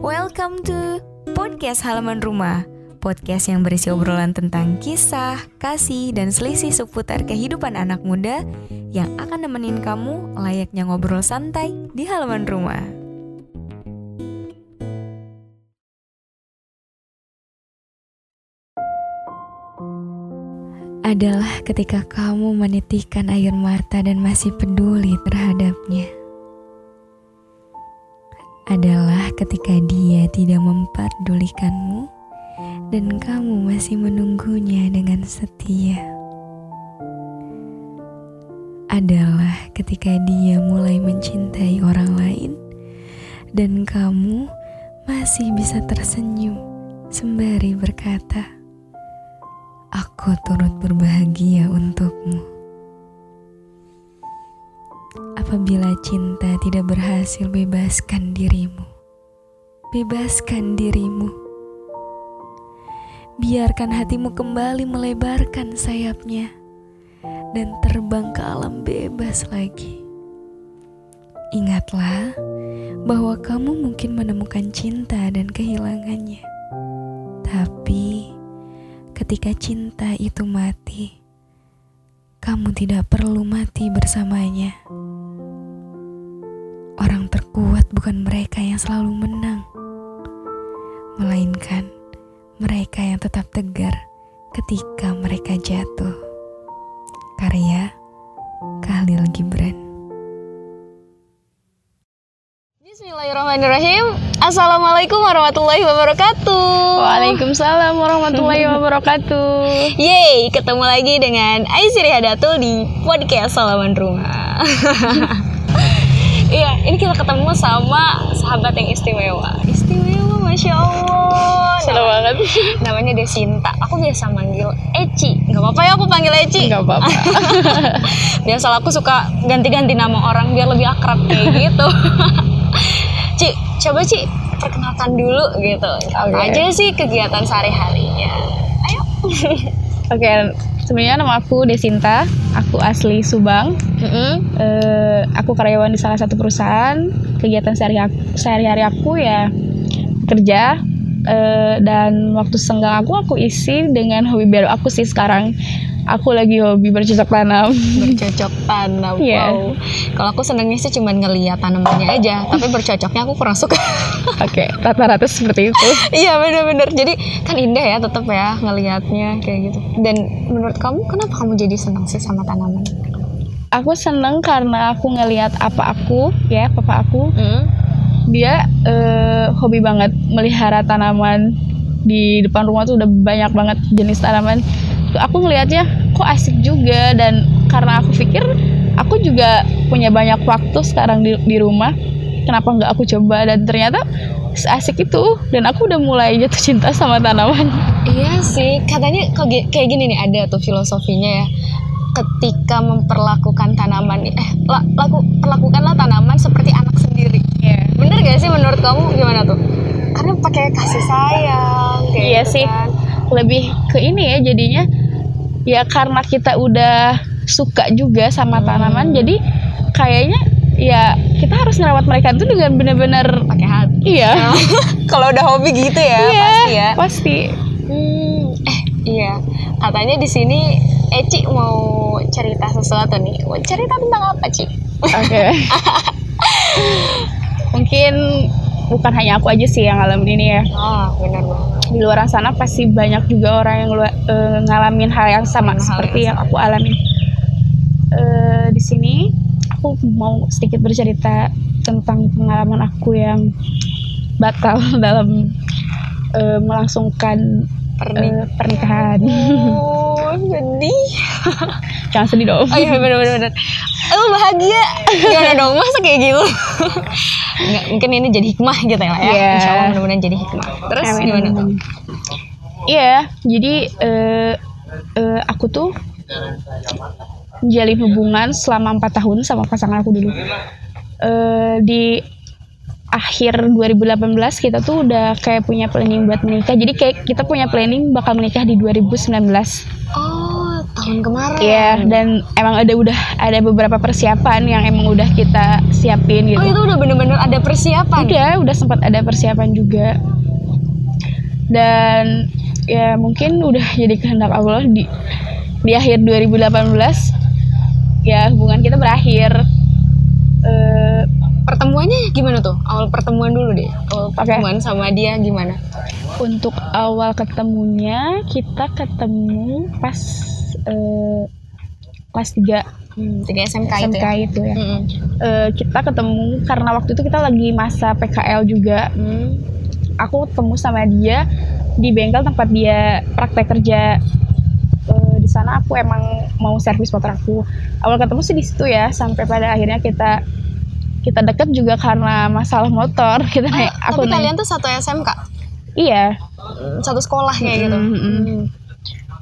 Welcome to Podcast Halaman Rumah. Podcast yang berisi obrolan tentang kisah, kasih, dan selisih seputar kehidupan anak muda Yang akan nemenin kamu layaknya ngobrol santai di halaman rumah. Adalah ketika kamu menitikkan air mata dan masih peduli terhadapnya adalah ketika dia tidak memperdulikanmu dan kamu masih menunggunya dengan setia. Adalah ketika dia mulai mencintai orang lain dan kamu masih bisa tersenyum sembari berkata, "Aku turut berbahagia untukmu." Apabila cinta tidak berhasil bebaskan dirimu. Bebaskan dirimu. Biarkan hatimu kembali melebarkan sayapnya dan terbang ke alam bebas lagi. Ingatlah bahwa kamu mungkin menemukan cinta dan kehilangannya. Tapi ketika cinta itu mati, kamu tidak perlu mati bersamanya. Orang terkuat bukan mereka yang selalu menang, melainkan mereka yang tetap tegar ketika mereka jatuh. Karya Khalil Gibran. Bismillahirrahmanirrahim Assalamualaikum warahmatullahi wabarakatuh Waalaikumsalam warahmatullahi wabarakatuh Yeay, ketemu lagi dengan Aisyri Hadatul di podcast Salaman Rumah Iya, ini kita ketemu sama sahabat yang istimewa. Istimewa, masya Allah. Seru banget. Namanya Desinta. Aku biasa manggil Eci. Gak apa-apa ya aku panggil Eci. Gak apa-apa. biasa aku suka ganti-ganti nama orang biar lebih akrab kayak gitu. Coba Ci perkenalkan dulu gitu. Apa okay. aja sih kegiatan sehari-harinya? Ayo. Oke, okay, sebenarnya nama aku Desinta, aku asli Subang. Mm -hmm. uh, aku karyawan di salah satu perusahaan. Kegiatan sehari-hari sehari aku ya kerja uh, dan waktu senggang aku aku isi dengan hobi baru aku sih sekarang aku lagi hobi bercocok tanam. Bercocok tanam yeah. wow. Kalau aku senangnya sih cuma ngeliat tanamannya aja tapi bercocoknya aku kurang suka. Oke okay, rata-rata seperti itu. Iya bener-bener. Jadi kan indah ya tetap ya ngelihatnya kayak gitu. Dan menurut kamu kenapa kamu jadi senang sih sama tanaman? Aku seneng karena aku ngelihat apa aku ya papa aku. Mm. dia uh, hobi banget melihara tanaman. Di depan rumah tuh udah banyak banget jenis tanaman aku ngelihatnya kok asik juga? Dan karena aku pikir aku juga punya banyak waktu sekarang di, di rumah. Kenapa nggak aku coba? Dan ternyata asik itu. Dan aku udah mulai jatuh cinta sama tanaman. Iya sih. Katanya kayak gini nih ada tuh filosofinya ya. Ketika memperlakukan tanaman eh laku perlakukanlah tanaman seperti anak sendiri. Yeah. bener gak sih menurut kamu? Gimana tuh? Karena pakai kasih sayang kayak iya gitu sih. kan. Lebih ke ini ya jadinya. Ya karena kita udah suka juga sama hmm. tanaman jadi kayaknya ya kita harus merawat mereka itu dengan benar-benar pakai hati. Iya. Kalau udah hobi gitu ya iya, pasti ya. pasti. Hmm, eh iya. Katanya di sini Eci mau cerita sesuatu nih. Mau cerita tentang apa Ci? Oke. Okay. mungkin bukan hanya aku aja sih yang ngalamin ini ya. Oh, benar banget. Di luar sana pasti banyak juga orang yang uh, ngalamin hal yang sama hal seperti yang, yang aku alamin. Uh, di sini aku mau sedikit bercerita tentang pengalaman aku yang batal dalam uh, melangsungkan Pernik uh, pernikahan. Oh, sedih. Jangan sedih dong. Oh iya benar-benar. Oh bahagia. Gimana dong masa kayak gitu? Nggak, mungkin ini jadi hikmah gitu ya ya. Yeah. Insya Allah mudah-mudahan jadi hikmah. Terus Amin. gimana tuh? Iya, yeah, jadi uh, uh, aku tuh menjalin hubungan selama empat tahun sama pasangan aku dulu. Uh, di akhir 2018 kita tuh udah kayak punya planning buat menikah. Jadi kayak kita punya planning bakal menikah di 2019. Oh, tahun kemarin. Iya, dan emang ada udah ada beberapa persiapan yang emang udah kita siapin gitu. Oh, itu udah bener-bener ada persiapan. udah udah sempat ada persiapan juga dan ya mungkin udah jadi kehendak Allah di di akhir 2018 ya hubungan kita berakhir Eh, Pertemuannya gimana tuh? Awal pertemuan dulu deh. Awal pertemuan sama dia gimana? untuk awal ketemunya kita ketemu pas eh, kelas 3 Hmm, tiga SMK, itu SMK ya. itu ya Mm-mm. Eh, kita ketemu karena waktu itu kita lagi masa PKL juga Hmm. aku ketemu sama dia di bengkel tempat dia praktek kerja Eh, di sana aku emang mau servis motor aku awal ketemu sih di situ ya sampai pada akhirnya kita kita deket juga karena masalah motor kita Ah, naik aku tapi naik kalian tuh satu SMK, iya satu sekolah kayak gitu. Mm, mm, mm. Hmm.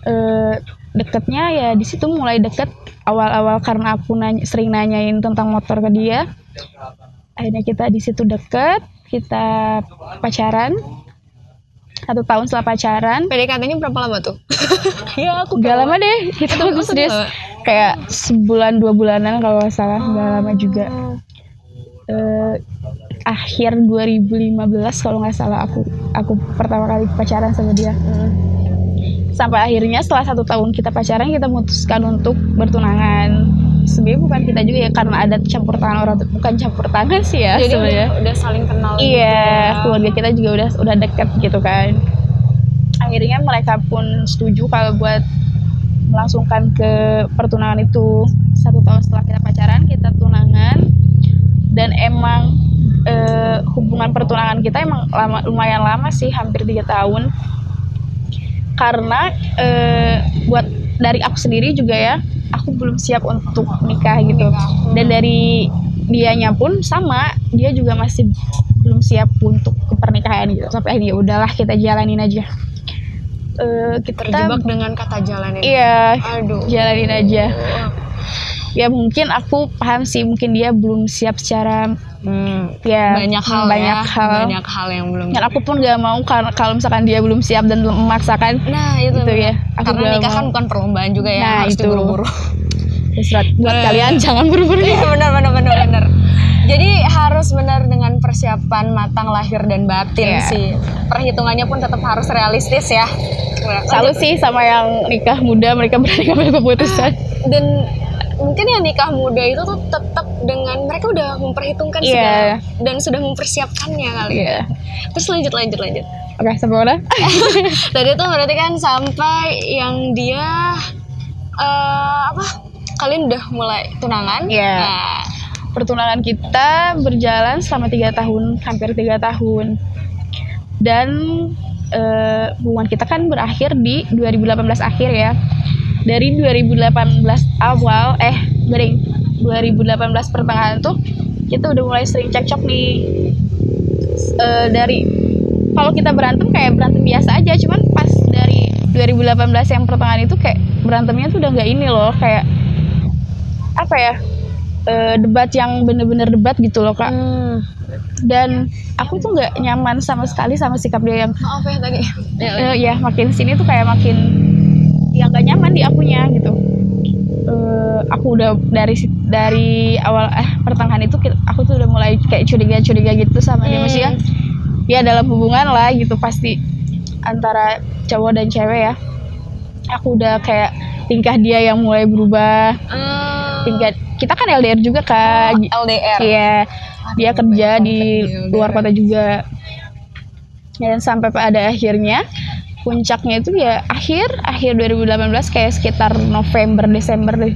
Eh, deketnya ya di situ mulai deket awal-awal karena aku nanya, sering nanyain tentang motor ke dia akhirnya kita di situ deket kita pacaran satu tahun setelah pacaran PDKT-nya berapa lama tuh? ya aku Gak lama deh, kita Itu- lama. kayak sebulan dua bulanan kalau nggak salah, gak lama juga. Eh, akhir 2015 kalau nggak salah aku aku pertama kali pacaran sama dia. Sampai akhirnya setelah satu tahun kita pacaran kita memutuskan untuk bertunangan. Sebenarnya bukan kita juga ya karena ada campur tangan orang bukan campur tangan sih ya Jadi udah saling kenal. gitu Iya, ya. keluarga kita juga udah udah deket gitu kan. Akhirnya mereka pun setuju kalau buat melangsungkan ke pertunangan itu satu tahun setelah kita pacaran kita tunangan dan emang eh, hubungan pertunangan kita emang lama, lumayan lama sih hampir tiga tahun karena eh, buat dari aku sendiri juga ya aku belum siap untuk nikah gitu. Dan dari dianya pun sama dia juga masih belum siap untuk ke pernikahan gitu. Sampai akhirnya "Ya udahlah kita jalanin aja. Eh, kita Terjebak dengan kata jalan ini. iya Aduh. jalanin aja ya mungkin aku paham sih mungkin dia belum siap secara Hmm. ya Banyak hal banyak ya. hal Banyak hal yang belum. dan aku pun gak mau kalau misalkan dia belum siap dan memaksakan Nah, itu, Itu ya, aku Karena nikah kan bukan perlombaan juga ya, Nah, harus itu. surat buat Eh. kalian jangan buru-buru Iya, benar benar benar benar. Jadi harus benar dengan persiapan matang lahir dan batin Iya. sih. Perhitungannya pun tetap harus realistis ya. Salut sih sama yang nikah muda mereka berani ngambil keputusan Dan mungkin yang nikah muda itu tuh tetap dengan mereka udah memperhitungkan Iya. segala dan sudah mempersiapkannya kali. Iya. Terus lanjut lanjut lanjut. oke sampai mana Tadi tuh berarti kan sampai yang dia eh apa? Kalian udah mulai tunangan? Iya. Nah, pertunangan kita berjalan selama tiga tahun hampir tiga tahun dan eh, hubungan kita kan berakhir di 2018 akhir ya dari 2018 awal eh garing 2018 pertengahan tuh kita udah mulai sering cekcok nih. Eh, dari kalau kita berantem kayak berantem biasa aja cuman pas dari 2018 yang pertengahan itu kayak berantemnya tuh udah nggak ini loh kayak apa ya eh, debat yang bener-bener debat gitu loh kak. Hmm, dan aku tuh nggak nyaman sama sekali sama sikap dia yang maaf ya tadi. Eh, ya makin sini tuh kayak makin yang nggak nyaman di akunya gitu. Eh, aku udah dari dari awal eh pertengahan itu aku tuh udah mulai kayak curiga-curiga gitu sama dia. Hmm. maksudnya ya dalam hubungan lah gitu pasti antara cowok dan cewek ya. Aku udah kayak tingkah dia yang mulai berubah. Hmm, tingkat kita kan LDR juga kak. LDR. iya. Dia Aduh, kerja di luar kota juga. Dan sampai pada akhirnya puncaknya itu ya akhir akhir 2018 kayak sekitar November Desember deh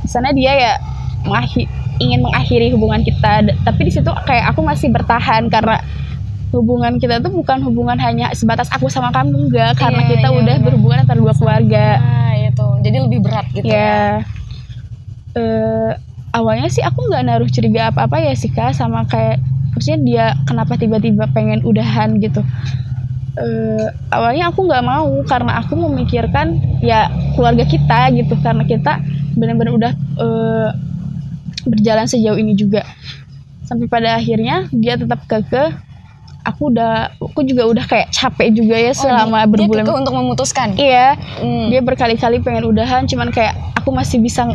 di sana dia ya mengakhi- ingin mengakhiri hubungan kita tapi di situ kayak aku masih bertahan karena hubungan kita tuh bukan hubungan hanya sebatas aku sama kamu enggak karena Iya, kita iya, udah benar. berhubungan antara dua keluarga Nah, itu. Jadi lebih berat gitu ya. ya eh awalnya sih aku nggak naruh curiga apa apa ya sih kak sama kayak maksudnya dia kenapa tiba-tiba pengen udahan gitu eh awalnya aku nggak mau karena aku memikirkan ya keluarga kita gitu. Karena kita benar-benar udah eh, berjalan sejauh ini juga. Sampai pada akhirnya dia tetap kekeh aku udah aku juga udah kayak capek juga ya selama Oh, dia berbulan kekeh untuk memutuskan. iya. Hmm. dia berkali-kali pengen udahan cuman kayak aku masih bisa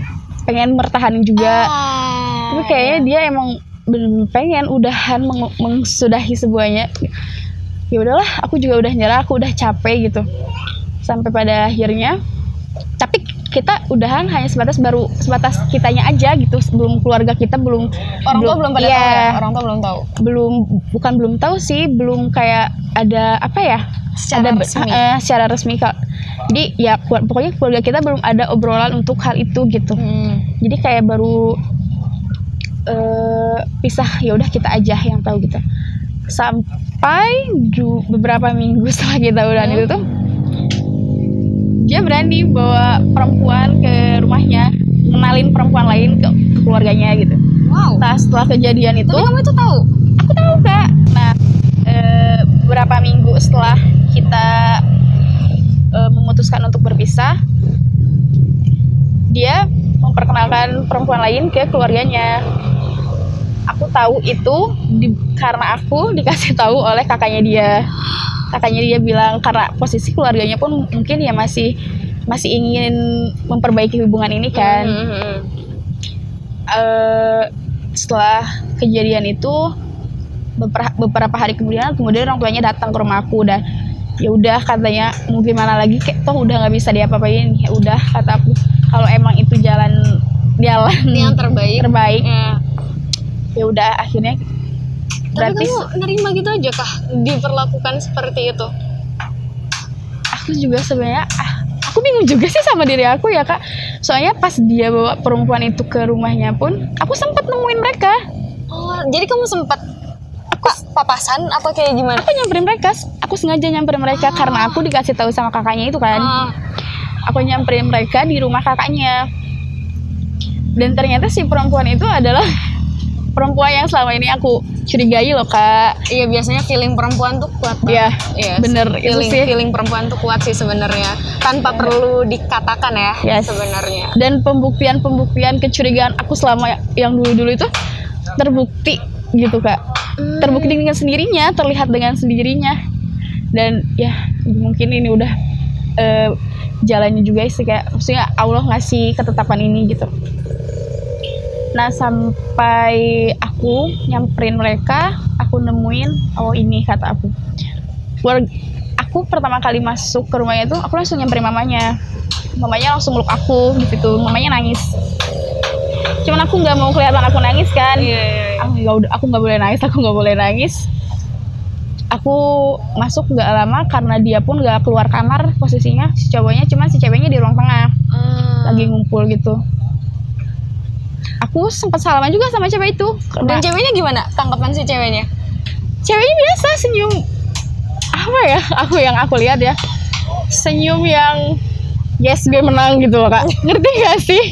pengen mertahanin juga. Ah, tapi kayaknya dia emang bener-bener pengen udahan meng mengsudahi semuanya ya udahlah aku juga udah nyerah aku udah capek gitu. Sampai pada akhirnya tapi kita udahan hanya sebatas baru sebatas kitanya aja gitu. Sebelum keluarga kita belum orang tua belum pada iya, tahu ya? Orang tua belum tahu? Belum bukan belum tahu sih belum kayak ada apa ya Secara ada resmi. eh, secara resmi kak. Jadi ya pokoknya keluarga kita belum ada obrolan untuk hal itu gitu. Hmm. jadi kayak baru eh pisah ya udah kita aja yang tahu gitu sampai beberapa minggu setelah kita udahan Hmm. itu tuh dia berani bawa perempuan ke rumahnya kenalin perempuan lain ke, ke keluarganya gitu. Wow. Nah setelah kejadian itu tapi kamu itu tahu? aku tahu kak. Nah eh, beberapa minggu setelah kita eh, memutuskan untuk berpisah dia memperkenalkan perempuan lain ke keluarganya aku tahu itu di- karena aku dikasih tahu oleh kakaknya dia. Kakaknya dia bilang karena posisi keluarganya pun mungkin ya masih masih ingin memperbaiki hubungan ini kan. Hmm, hmm, hmm. eh setelah kejadian itu beberapa, beberapa hari kemudian kemudian orang tuanya datang ke rumah aku dan ya udah katanya mau gimana lagi kayak toh udah nggak bisa diapa-apain. Ya udah kata aku. Kalau emang itu jalan jalan yang terbaik. terbaik. Ya. Ya udah akhirnya tapi kamu nerima gitu aja kah? Diperlakukan seperti itu? Aku juga sebenarnya ah, aku bingung juga sih sama diri aku ya kak. Soalnya pas dia bawa perempuan itu ke rumahnya pun aku sempat nemuin mereka. Oh jadi kamu sempat apa papasan apa kayak gimana? Aku nyamperin mereka aku sengaja nyamperin mereka karena aku dikasih tahu sama kakaknya itu kan. Ah, aku nyamperin mereka di rumah kakaknya. Dan ternyata si perempuan itu adalah perempuan yang selama ini aku curigai loh kak. Iya biasanya feeling perempuan tuh kuat banget. Iya, Iya, bener, itu feeling sih. feeling perempuan tuh kuat sih sebenarnya. Tanpa perlu dikatakan ya Yes. sebenarnya. Dan pembuktian-pembuktian kecurigaan aku selama yang dulu-dulu itu terbukti gitu kak. Terbukti dengan sendirinya terlihat dengan sendirinya. Dan ya mungkin ini udah eh, jalannya juga sih kayak maksudnya Allah ngasih ketetapan ini gitu nah sampai aku nyamperin mereka aku nemuin oh ini kata aku. Keluarga- aku pertama kali masuk ke rumahnya itu aku langsung nyamperin mamanya. Mamanya langsung meluk aku di situ mamanya nangis. Cuman aku nggak mau kelihatan aku nangis kan. Iya, aku nggak aku nggak boleh nangis aku nggak boleh nangis. Aku masuk nggak lama karena dia pun nggak keluar kamar posisinya si cowoknya. Cuman si ceweknya di ruang tengah. Ah. lagi ngumpul gitu aku sempat salaman juga sama cewek itu. Dan ceweknya gimana? Tanggapan si ceweknya? Ceweknya biasa senyum. Apa ya? Aku yang aku lihat ya. Senyum yang yes gue menang gitu loh kak. Ngerti gak sih?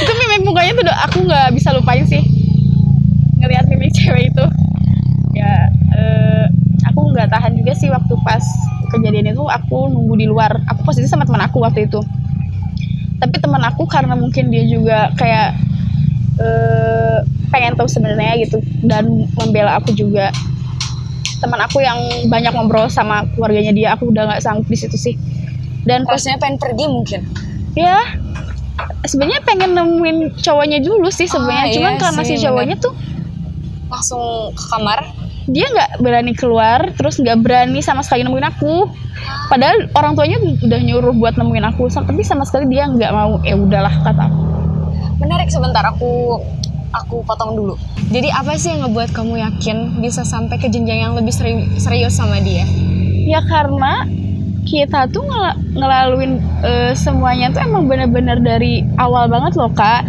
Itu mimik mukanya tuh aku nggak bisa lupain sih. Ngelihat mimik cewek itu. Ya eh, aku nggak tahan juga sih waktu pas kejadian itu aku nunggu di luar. Aku posisi sama teman aku waktu itu. Tapi teman aku karena mungkin dia juga kayak eh, pengen tahu sebenarnya gitu. Dan membela aku juga. Teman aku yang banyak ngobrol sama keluarganya dia aku udah nggak sanggup di situ sih. Dan pas rasanya pengen pergi mungkin. Ya sebenarnya pengen nemuin cowoknya dulu sih sebenarnya. Ah, cuman iya karena sih, si cowoknya tuh langsung ke kamar. dia nggak berani keluar terus nggak berani sama sekali nemuin aku. Padahal orang tuanya udah nyuruh buat nemuin aku tapi sama sekali dia nggak mau. Ya udahlah kata aku menarik sebentar aku aku potong dulu. Jadi apa sih yang ngebuat kamu yakin bisa sampai ke jenjang yang lebih seri- serius sama dia? Ya karena kita tuh ngel- ngelaluin eh, semuanya tuh emang bener-bener dari awal banget loh kak.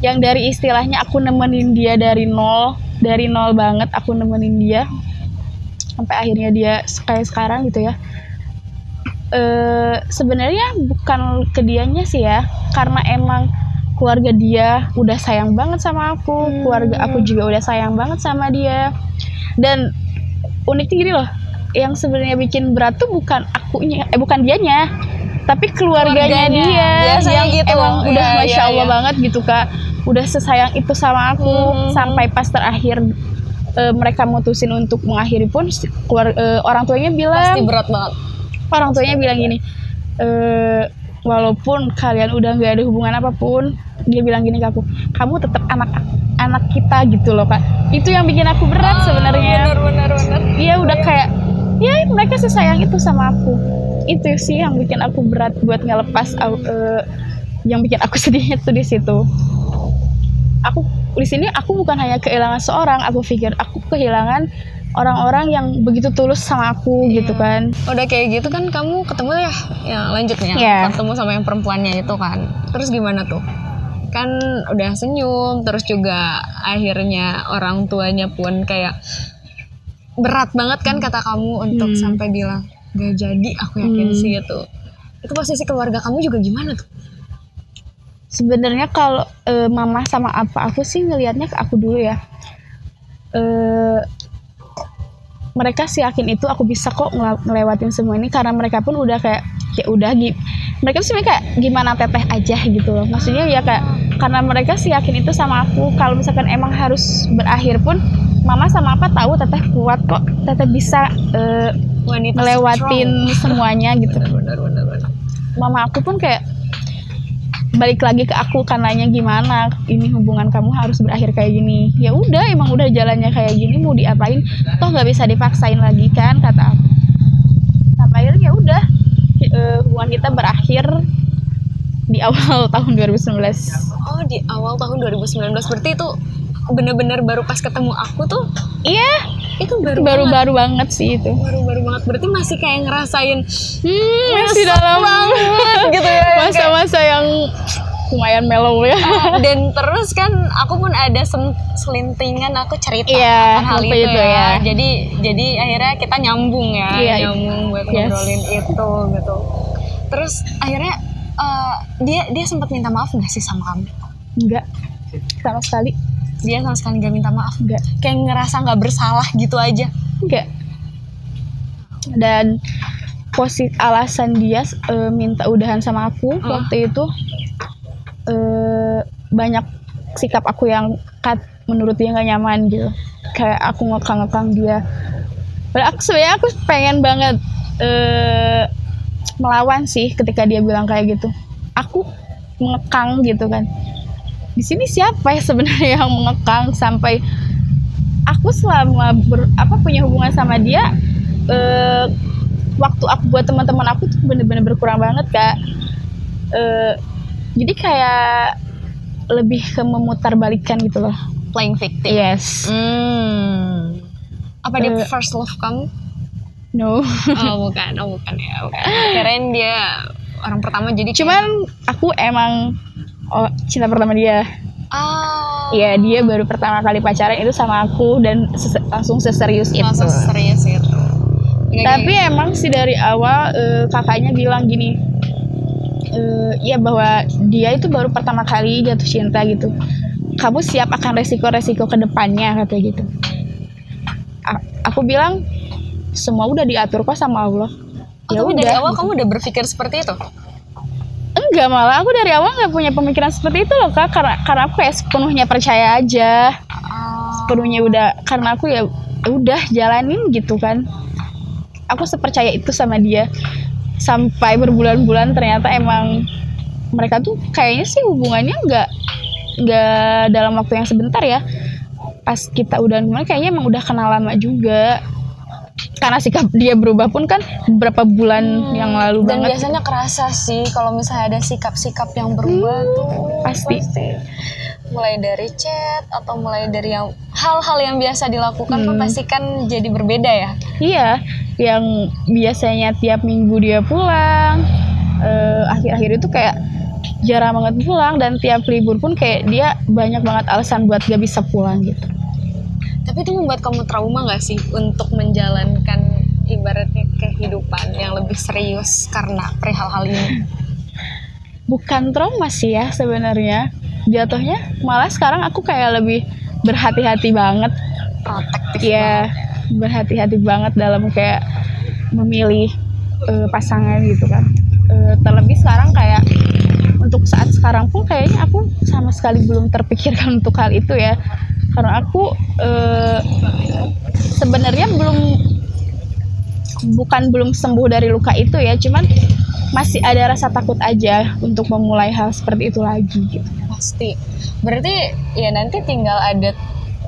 Yang dari istilahnya aku nemenin dia dari nol dari nol banget aku nemenin dia sampai akhirnya dia kayak sekarang gitu ya. Eh sebenarnya bukan ke dianya sih ya karena emang keluarga dia udah sayang banget sama aku keluarga aku juga udah sayang banget sama dia dan uniknya gini loh yang sebenarnya bikin berat tuh bukan akunya eh bukan dianya tapi keluarganya, Keluarganya. dia Biasanya yang gitu. emang udah Iya, masya iya, Allah iya. banget gitu kak udah sesayang itu sama aku Mhm. sampai pas terakhir eh, mereka mutusin untuk mengakhiri pun keluar, eh, orang tuanya bilang pasti berat banget orang tuanya bilang gini eh walaupun kalian udah nggak ada hubungan apa pun dia bilang gini ke aku kamu tetap anak anak kita gitu loh kak. Itu yang bikin aku berat sebenarnya. bener bener dia udah kayak ya mereka sesayang itu sama aku. Itu sih yang bikin aku berat buat ngelepas eh, yang bikin aku sedihnya tuh di situ. Aku di sini aku bukan hanya kehilangan seorang aku pikir aku kehilangan orang-orang yang begitu tulus sama aku gitu kan. Udah kayak gitu kan kamu ketemu ya? Ya lanjut nih ya Iya. ketemu sama yang perempuannya itu kan. Terus gimana tuh kan udah senyum terus juga akhirnya orang tuanya pun kayak berat banget kan kata kamu untuk Hmm. sampai bilang gak jadi aku yakin Hmm. sih itu itu posisi keluarga kamu juga gimana tuh sebenarnya kalau eh, mama sama apa aku sih ngelihatnya ke aku dulu ya eh mereka sih yakin itu aku bisa kok ngelewatin semua ini karena mereka pun udah kayak ya udah gi mereka tuh sebenarnya kayak gimana teteh aja gitu loh. Maksudnya ya kayak karena mereka sih yakin itu sama aku. Kalau misalkan emang harus berakhir pun mama sama apa tahu teteh kuat kok. Teteh bisa wanita ngelewatin semuanya gitu. Strong. benar benar benar. Mama aku pun kayak balik lagi ke aku kan nanya gimana ini hubungan kamu harus berakhir kayak gini. Ya udah emang udah jalannya kayak gini mau diapain? Toh nggak bisa dipaksain lagi kan kata aku. Sampai akhirnya ya udah eh, hubungan kita berakhir di awal tahun 2019 oh di awal tahun 2019 berarti itu bener-bener baru pas ketemu aku tuh iya itu baru banget. baru-baru banget sih itu baru-baru banget berarti masih kayak ngerasain hmm, masih dalam gitu ya masa-masa yang lumayan mellow ya dan terus kan aku pun ada selintingan aku cerita Iya, akan hal itu, itu ya. ya. jadi jadi akhirnya kita nyambung ya Iya, nyambung. Ngobrolin itu gitu. Terus akhirnya eh, dia dia sempat minta maaf nggak sih sama kamu? Enggak sama sekali. Dia sama sekali nggak minta maaf? Enggak kayak ngerasa nggak bersalah gitu aja? Enggak dan posisi alasan dia eh, minta udahan sama aku Oh. waktu itu eh, banyak sikap aku yang kat menurut dia nggak nyaman gitu. Kayak aku ngekang-ngekang dia. Padahal aku sebenarnya aku pengen banget eh, melawan sih ketika dia bilang kayak gitu. Aku mengekang gitu kan. Di sini siapa ya sebenarnya yang mengekang sampai aku selama ber, apa punya hubungan sama dia eh, waktu aku buat teman-teman aku tuh bener-bener berkurang banget kak. Eh, jadi kayak lebih ke memutarbalikkan gitu loh. Playing victim. Yes. Hmm. apa dia Eh. first love kamu no. Oh bukan. Oh bukan ya. Bukan kirain dia orang pertama jadi kayak- cuman aku emang oh, cinta pertama dia. Ah Iya dia baru pertama kali pacaran itu sama aku dan ses- langsung seserius itu. Langsung serius itu. Nggak Tapi emang sih dari awal eh, kakaknya bilang gini, eh, ya bahwa dia itu baru pertama kali jatuh cinta gitu. Kamu siap akan resiko-resiko ke depannya katanya gitu. A- aku bilang semua udah diatur kok sama Allah. Oh, Ya tapi dari udah. awal kamu udah berpikir seperti itu? Enggak malah aku dari awal nggak punya pemikiran seperti itu loh kak. Karena karena aku kayak sepenuhnya percaya aja. Sepenuhnya udah karena aku ya udah jalanin gitu kan. Aku sepercaya itu sama dia. Sampai berbulan-bulan ternyata emang mereka tuh kayaknya sih hubungannya nggak nggak dalam waktu yang sebentar ya. Pas kita udah mulai kayaknya emang udah kenal lama juga karena sikap dia berubah pun kan beberapa bulan yang lalu Hmm. Dan banget biasanya kerasa sih kalau misalnya ada sikap-sikap yang berubah tuh pasti. mulai dari chat atau mulai dari yang hal-hal yang biasa dilakukan Hmm. pasti kan jadi berbeda ya. Iya, yang biasanya tiap minggu dia pulang, eh, akhir-akhir itu kayak jarang banget pulang dan tiap libur pun kayak dia banyak banget alasan buat gak bisa pulang gitu. Tapi itu membuat kamu trauma gak sih untuk menjalankan ibaratnya kehidupan yang lebih serius karena perihal hal ini? Bukan trauma sih ya sebenarnya, jatuhnya malah sekarang aku kayak lebih berhati-hati banget, Protektif ya berhati-hati banget dalam kayak memilih eh, pasangan gitu kan. Eh, terlebih sekarang kayak untuk saat sekarang pun kayaknya aku sama sekali belum terpikirkan untuk hal itu ya karena aku eh, sebenarnya belum bukan belum sembuh dari luka itu ya cuman masih ada rasa takut aja untuk memulai hal seperti itu lagi gitu. Pasti. Berarti ya nanti tinggal ada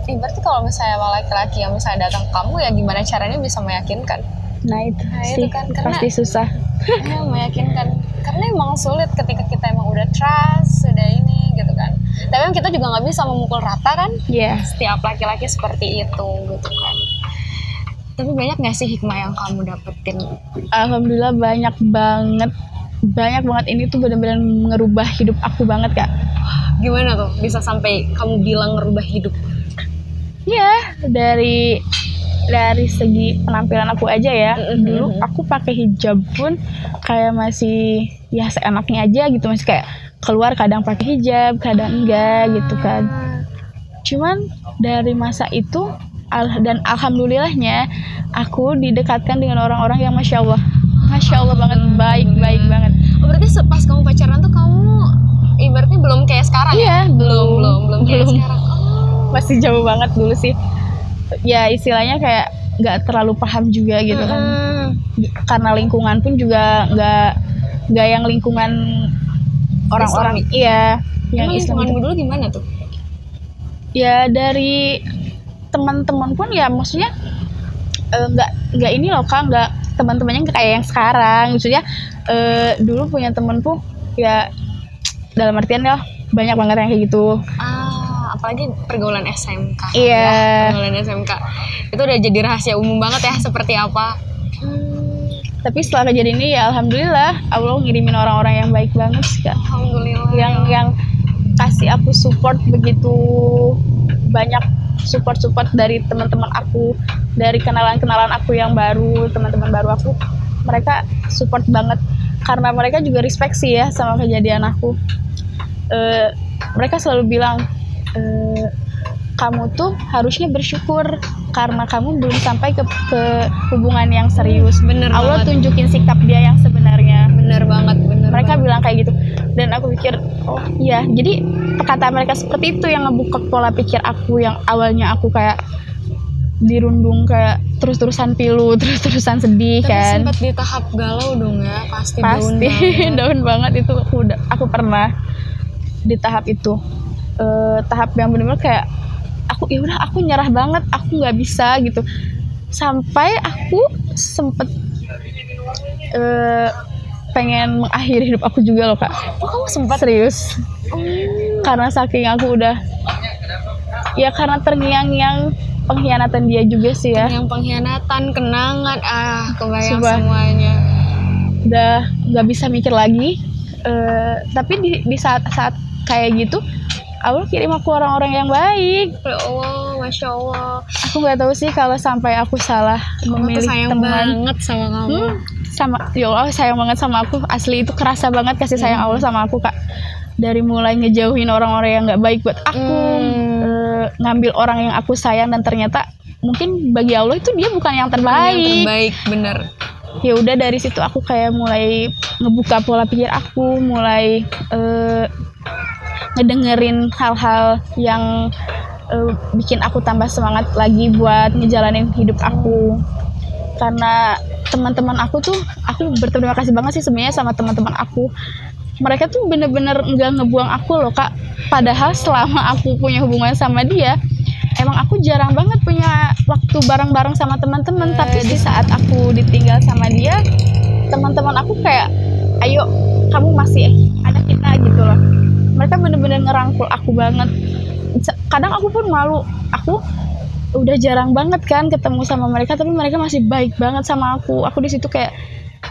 eh, berarti kalau misalnya sama laki-laki yang misalnya datang ke kamu ya gimana caranya bisa meyakinkan? Nah itu Nah, itu sih kan, karena- pasti susah. Ya, meyakinkan. Karena emang sulit ketika kita emang udah trust tapi kan kita juga nggak bisa memukul rata kan? Ya setiap laki-laki seperti itu gitu kan. Tapi banyak nggak sih hikmah yang kamu dapetin? Alhamdulillah banyak banget. Banyak banget. Ini tuh benar-benar ngerubah hidup aku banget kak. Gimana tuh? Bisa sampai kamu bilang ngerubah hidup? Ya dari dari segi penampilan aku aja ya. Mm-mm. dulu aku pakai hijab pun kayak masih ya seenaknya aja gitu. Masih kayak keluar kadang pakai hijab kadang enggak gitu kan. Cuman dari masa itu al- dan alhamdulillahnya aku didekatkan dengan orang-orang yang masya Allah. Masya Allah banget baik baik banget. Oh, berarti pas kamu pacaran tuh kamu ibaratnya belum kayak sekarang ya? Iya belum. Belum belum kayak belum. sekarang. Oh. masih jauh banget dulu sih. Ya istilahnya kayak nggak terlalu paham juga gitu kan. Hmm. karena lingkungan pun juga nggak nggak yang lingkungan orang-orang iya. Yang Islam lingkunganmu itu. dulu gimana tuh? Ya dari teman-teman pun ya maksudnya eh, nggak nggak ini loh kak nggak teman-temannya nggak kayak yang sekarang. Maksudnya eh, dulu punya temenku ya dalam artian ya banyak banget yang kayak gitu. Ah apalagi pergaulan SMK Iya. ya, pergaulan SMK itu udah jadi rahasia umum banget ya seperti apa tapi setelah kejadian ini ya alhamdulillah Allah ngirimin orang-orang yang baik banget sih kak. Alhamdulillah. Yang yang kasih aku support begitu banyak support support dari teman-teman aku dari kenalan-kenalan aku yang baru teman-teman baru aku. Mereka support banget. Karena mereka juga respect sih ya sama kejadian aku. Eh, mereka selalu bilang eh, kamu tuh harusnya bersyukur karena kamu belum sampai ke, ke hubungan yang serius. Bener Allah banget. tunjukin sikap dia yang sebenarnya. Bener banget bener mereka banget. bilang kayak gitu. Dan aku pikir oh. iya jadi perkataan mereka seperti itu yang ngebuka pola pikir aku yang awalnya aku kayak dirundung kayak terus-terusan pilu terus-terusan sedih tapi kan. sempat di tahap galau dong ya pasti, down pasti banget. daun banget itu aku udah aku pernah di tahap itu. Eh, tahap yang benar-benar kayak aku ya udah aku nyerah banget aku nggak bisa gitu. Sampai aku sempet eh, pengen mengakhiri hidup aku juga loh kak. Oh kamu sempat serius. Karena saking aku udah ya karena terngiang-ngiang pengkhianatan dia juga sih ya. Yang pengkhianatan kenangan ah kebayang Sumpah. semuanya. Udah nggak bisa mikir lagi. Eh, tapi di, di saat saat kayak gitu Allah kirim aku orang-orang yang baik. Ya Allah masya Allah. Aku nggak tahu sih kalau sampai aku salah aku memilih sayang teman. banget sama kamu. Hmm, sama ya Allah sayang banget sama aku. Asli itu kerasa banget kasih sayang Allah sama aku kak. Dari mulai ngejauhin orang-orang yang nggak baik buat aku Hmm. eh, ngambil orang yang aku sayang dan ternyata mungkin bagi Allah itu dia bukan yang yang terbaik. terbaik bener. Ya udah dari situ aku kayak mulai ngebuka pola pikir aku mulai eh, ngedengerin hal-hal yang eh, bikin aku tambah semangat lagi buat ngejalanin hidup aku. Karena teman-teman aku tuh aku berterima kasih banget sih sebenarnya sama teman-teman aku. Mereka tuh bener-bener nggak ngebuang aku loh kak. Padahal selama aku punya hubungan sama dia emang aku jarang banget punya waktu bareng-bareng sama teman-teman. Tapi di saat aku ditinggal sama dia teman-teman aku kayak ayo kamu masih ada kita gitu loh mereka bener-bener ngerangkul aku banget. Kadang aku pun malu. Aku udah jarang banget kan ketemu sama mereka tapi mereka masih baik banget sama aku. Aku di situ kayak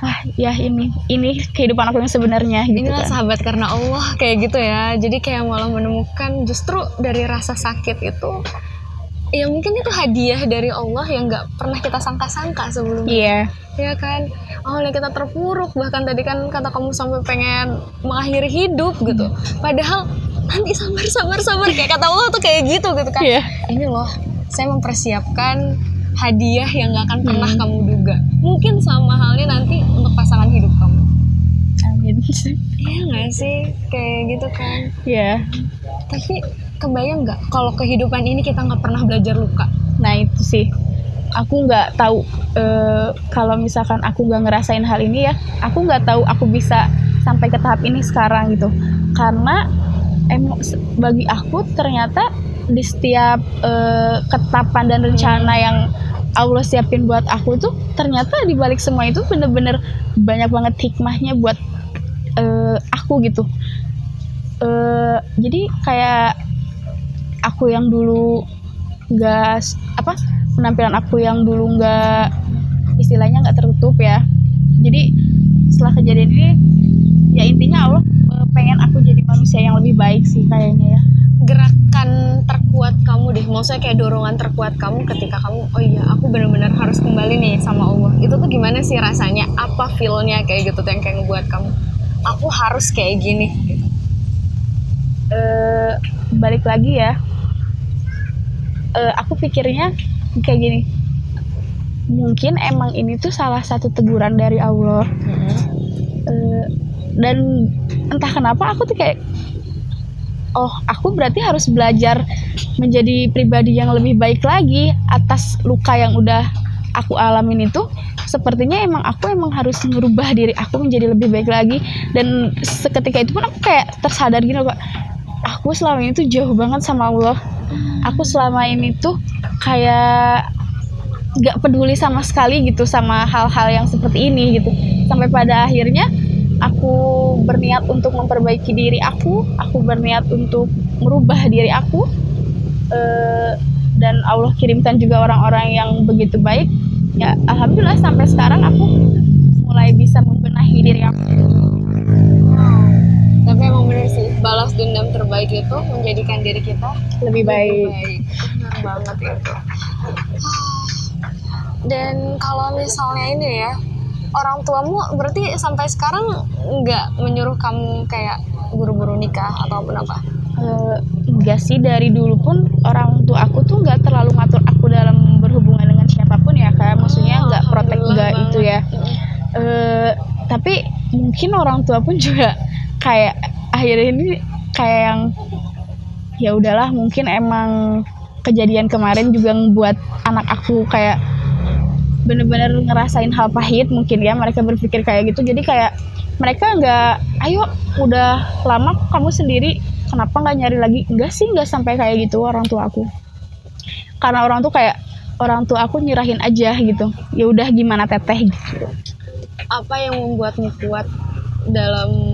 ah ya ini ini kehidupan aku yang sebenarnya gitu Inilah kan. sahabat karena Allah kayak gitu ya. Jadi kayak malah menemukan justru dari rasa sakit itu ya mungkin itu hadiah dari Allah yang nggak pernah kita sangka-sangka sebelumnya. iya Ya kan? Awalnya kita terpuruk bahkan tadi kan kata kamu sampai pengen mengakhiri hidup gitu. Padahal nanti sabar sabar sabar kayak kata Allah tuh kayak gitu gitu kan. iya Ini loh, saya mempersiapkan hadiah yang nggak akan pernah Hmm. kamu duga. Mungkin sama halnya nanti untuk pasangan hidup kamu. amin Iya nggak sih? Kayak gitu kan. ya Tapi kebayang nggak kalau kehidupan ini kita nggak pernah belajar luka? Nah itu sih, aku nggak tahu eh, kalau misalkan aku nggak ngerasain hal ini ya, aku nggak tahu aku bisa sampai ke tahap ini sekarang gitu. Karena emang bagi aku ternyata di setiap uh, ketapan dan rencana yang Allah siapin buat aku tuh ternyata di balik semua itu bener-bener banyak banget hikmahnya buat uh, aku gitu. Uh, jadi kayak aku yang dulu nggak apa penampilan aku yang dulu nggak istilahnya nggak tertutup ya. Jadi setelah kejadian ini ya intinya Allah uh, pengen aku jadi manusia yang lebih baik sih kayaknya ya gerakan terkuat kamu deh maksudnya kayak dorongan terkuat kamu ketika kamu oh iya aku benar-benar harus kembali nih sama Allah itu tuh gimana sih rasanya apa feelnya kayak gitu tuh yang kayak ngebuat kamu aku harus kayak gini gitu. uh, balik lagi ya uh, aku pikirnya kayak gini. Mungkin emang ini tuh salah satu teguran dari Allah. Hmm. uh, dan entah kenapa aku tuh kayak oh aku berarti harus belajar menjadi pribadi yang lebih baik lagi atas luka yang udah aku alamin itu. Sepertinya emang aku emang harus merubah diri aku menjadi lebih baik lagi. Dan seketika itu pun aku kayak tersadar gini kok aku selama ini tuh jauh banget sama Allah. Aku selama ini tuh kayak gak peduli sama sekali gitu sama hal-hal yang seperti ini gitu. Sampai pada akhirnya aku berniat untuk memperbaiki diri aku aku berniat untuk merubah diri aku uh, dan Allah kirimkan juga orang-orang yang begitu baik. Ya alhamdulillah sampai sekarang aku mulai bisa membenahi diri aku bener sih. Balas dendam terbaik itu menjadikan diri kita lebih baik, lebih baik. benar banget itu dan kalau misalnya ini ya orang tuamu berarti sampai sekarang nggak menyuruh kamu kayak buru-buru nikah ataupun apa? Uh, enggak sih. Dari dulu pun orang tua aku tuh nggak terlalu ngatur aku dalam berhubungan dengan siapa pun ya kayak maksudnya oh, nggak protek nggak itu ya. Uh, tapi mungkin orang tua pun juga kayak akhirnya ini kayak yang ya udahlah mungkin emang kejadian kemarin juga buat anak aku kayak bener-bener ngerasain hal pahit mungkin ya mereka berpikir kayak gitu. Jadi kayak mereka nggak ayo udah lama kamu sendiri kenapa nggak nyari lagi? Enggak sih nggak sampai kayak gitu orang tua aku. Karena orang tuh kayak orang tua aku nyerahin aja gitu. Ya udah gimana teteh? Gitu apa yang membuatmu kuat dalam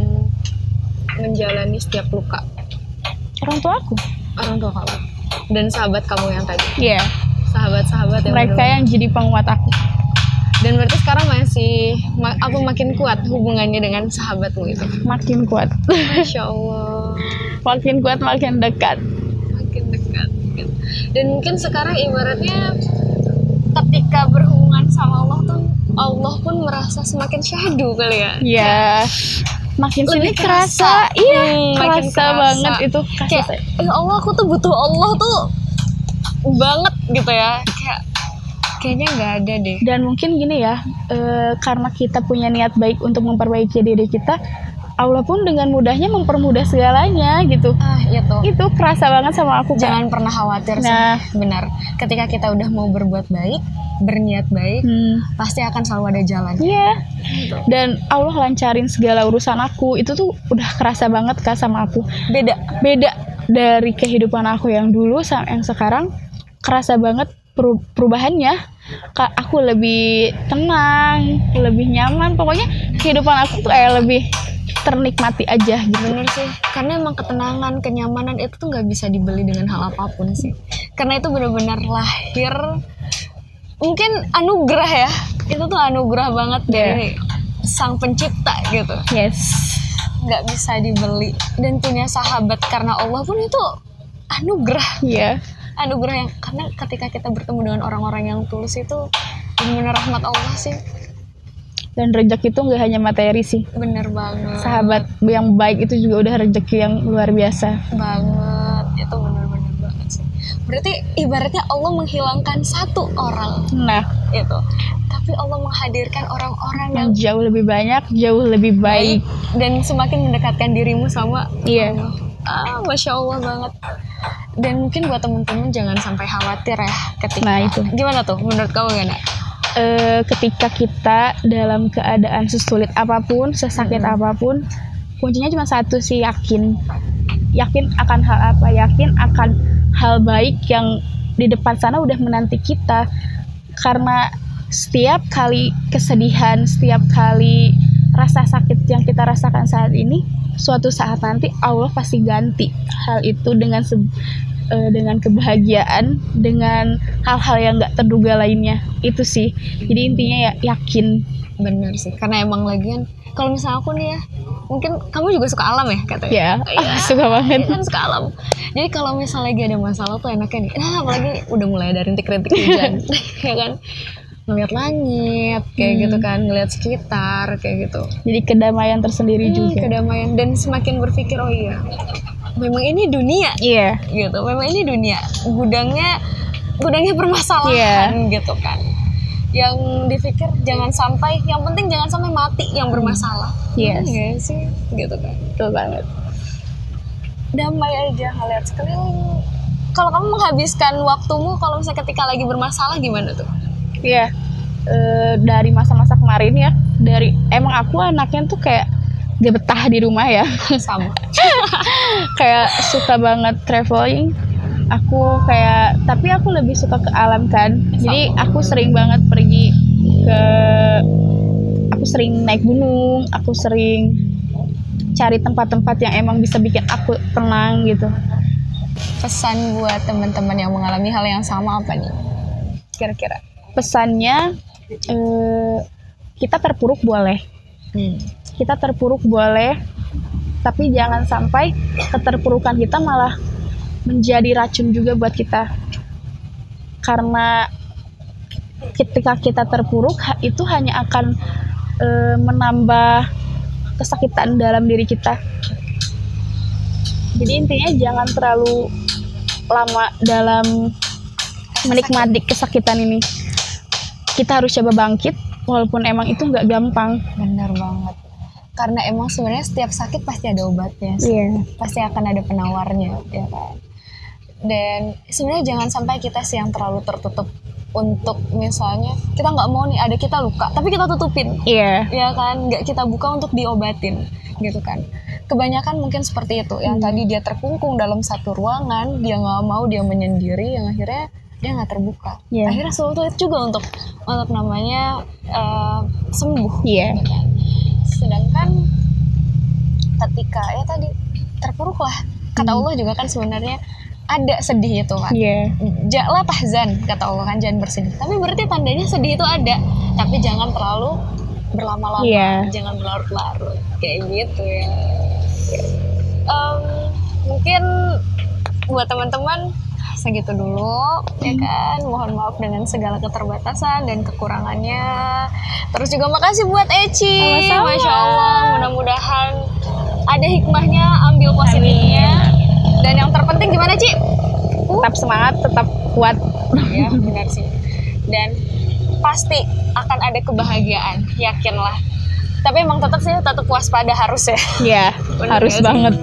menjalani setiap luka. Orang tua aku? Orang tua kamu. Dan sahabat kamu yang tadi. Iya. Yeah sahabat-sahabat yang mereka yang jadi penguat aku. Dan berarti sekarang masih aku makin kuat hubungannya dengan sahabatmu itu. Makin kuat. Masya allah. Makin kuat makin dekat. Makin dekat dan mungkin sekarang ibaratnya ketika berhubungan sama Allah tuh Allah pun merasa semakin syahdu kali ya. Iya makin lebih kerasa, kerasa. iya hmm, kerasa, makin kerasa banget itu kayak ya Allah aku tuh butuh Allah tuh banget gitu ya. Kayak kayaknya nggak ada deh. Dan mungkin gini ya e, karena kita punya niat baik untuk memperbaiki diri kita Allah pun dengan mudahnya mempermudah segalanya gitu. Ah, itu. Itu kerasa banget sama aku. Jangan kan? pernah khawatir nah. sih. Benar. Ketika kita udah mau berbuat baik, berniat baik, hmm. pasti akan selalu ada jalan. Iya. Yeah. Gitu. Dan Allah lancarin segala urusan aku. Itu tuh udah kerasa banget kak sama aku. Beda. Beda dari kehidupan aku yang dulu sama yang sekarang kerasa banget perubahannya kak aku lebih tenang lebih nyaman pokoknya kehidupan aku tuh kayak lebih ternikmati aja gitu. Bener sih karena emang ketenangan kenyamanan itu tuh nggak bisa dibeli dengan hal apa pun sih. Karena itu benar-benar lahir mungkin anugerah ya. Itu tuh anugerah banget yeah. dari sang pencipta gitu. Yes. Nggak bisa dibeli dan punya sahabat karena Allah pun itu anugerah. Ya yeah anugerah yang karena ketika kita bertemu dengan orang-orang yang tulus itu benar-benar rahmat Allah sih dan rezeki itu nggak hanya materi sih. Bener banget. Sahabat yang baik itu juga udah rezeki yang luar biasa. Banget. Itu bener-bener banget sih. Berarti ibaratnya Allah menghilangkan satu orang. Nah. Itu. Tapi Allah menghadirkan orang-orang yang, yang jauh lebih banyak jauh lebih baik, baik dan semakin mendekatkan dirimu sama iya. Allah. ah masya Allah banget. Dan mungkin buat temen-temen jangan sampai khawatir ya ketika nah itu. Gimana tuh? Menurut kamu gimana e, ketika kita dalam keadaan sesulit apa pun sesakit hmm. apa pun kuncinya cuma satu sih yakin. Yakin akan hal apa? Yakin akan hal baik yang di depan sana udah menanti kita. Karena setiap kali kesedihan setiap kali rasa sakit yang kita rasakan saat ini suatu saat nanti Allah pasti ganti hal itu dengan se uh, dengan kebahagiaan dengan hal-hal yang nggak terduga lainnya. Itu sih. Jadi intinya ya yakin. Bener sih. Karena emang lagian kalau misalnya aku nih ya mungkin kamu juga suka alam ya katanya. Ya, ya suka banget. Kan suka alam. Jadi kalau misalnya lagi ada masalah tuh enaknya nih nah apalagi udah mulai dari rintik-rintik hujan. Ya kan? Ngeliat langit kayak hmm. gitu kan ngeliat sekitar kayak gitu. Jadi kedamaian tersendiri hmm, juga. kedamaian. Dan semakin berpikir oh iya memang ini dunia. Iya. Yeah. gitu. Memang ini dunia. Gudangnya gudangnya permasalahan yeah. gitu kan. Yang dipikir jangan sampai yang penting jangan sampai mati yang bermasalah. Yes. iya sih. gitu kan. Betul banget. Damai aja ngeliat sekeliling. Kalau kamu menghabiskan waktumu kalau misalnya ketika lagi bermasalah gimana tuh? Iya. E, dari masa-masa kemarin ya, dari emang aku anaknya tuh kayak gak betah di rumah ya. Sama. kayak suka banget traveling. Aku kayak tapi aku lebih suka ke alam kan. Sama. Jadi aku sering banget pergi ke aku sering naik gunung, aku sering cari tempat-tempat yang emang bisa bikin aku tenang gitu. Pesan buat teman-teman yang mengalami hal yang sama apa nih? Kira-kira? pesannya eh, kita terpuruk boleh hmm. Kita terpuruk boleh tapi jangan sampai keterpurukan kita malah menjadi racun juga buat kita. Karena ketika kita terpuruk itu hanya akan e, menambah kesakitan dalam diri kita. Jadi intinya jangan terlalu lama dalam menikmati kesakitan ini. Kita harus coba bangkit walaupun emang itu nggak gampang. Benar banget karena emang sebenarnya setiap sakit pasti ada obatnya sih. Yeah. pasti akan ada penawarnya ya kan dan sebenarnya jangan sampai kita sih yang terlalu tertutup untuk misalnya kita nggak mau nih ada kita luka tapi kita tutupin iya yeah. ya kan nggak kita buka untuk diobatin gitu kan kebanyakan mungkin seperti itu yang hmm. tadi dia terkungkung dalam satu ruangan dia nggak mau dia menyendiri yang akhirnya dia nggak terbuka yeah. akhirnya sulit juga untuk untuk namanya uh, sembuh yeah. gitu kan. Sedangkan ketika ya tadi terpuruk lah. Kata hmm. Allah juga kan sebenarnya ada sedih itu kan yeah. janganlah tahzan kata Allah kan jangan bersedih. Tapi berarti tandanya sedih itu ada. Tapi jangan terlalu berlama-lama. Yeah. jangan berlarut-larut. Kayak gitu ya. Um, mungkin buat teman-teman segitu dulu ya hmm. kan? Mohon maaf dengan segala keterbatasan dan kekurangannya. Terus juga makasih buat Eci. Sama-sama. masya Allah. Mudah-mudahan ada hikmahnya ambil positifnya. Dan yang terpenting gimana Ci? Tetap semangat tetap kuat. Ya benar sih. Dan pasti akan ada kebahagiaan yakinlah tapi emang tetap sih tetap waspada harus ya. Iya harus banget.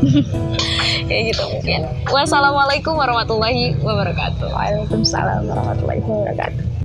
Kayak gitu mungkin. Wassalamualaikum warahmatullahi wabarakatuh. Waalaikumsalam warahmatullahi wabarakatuh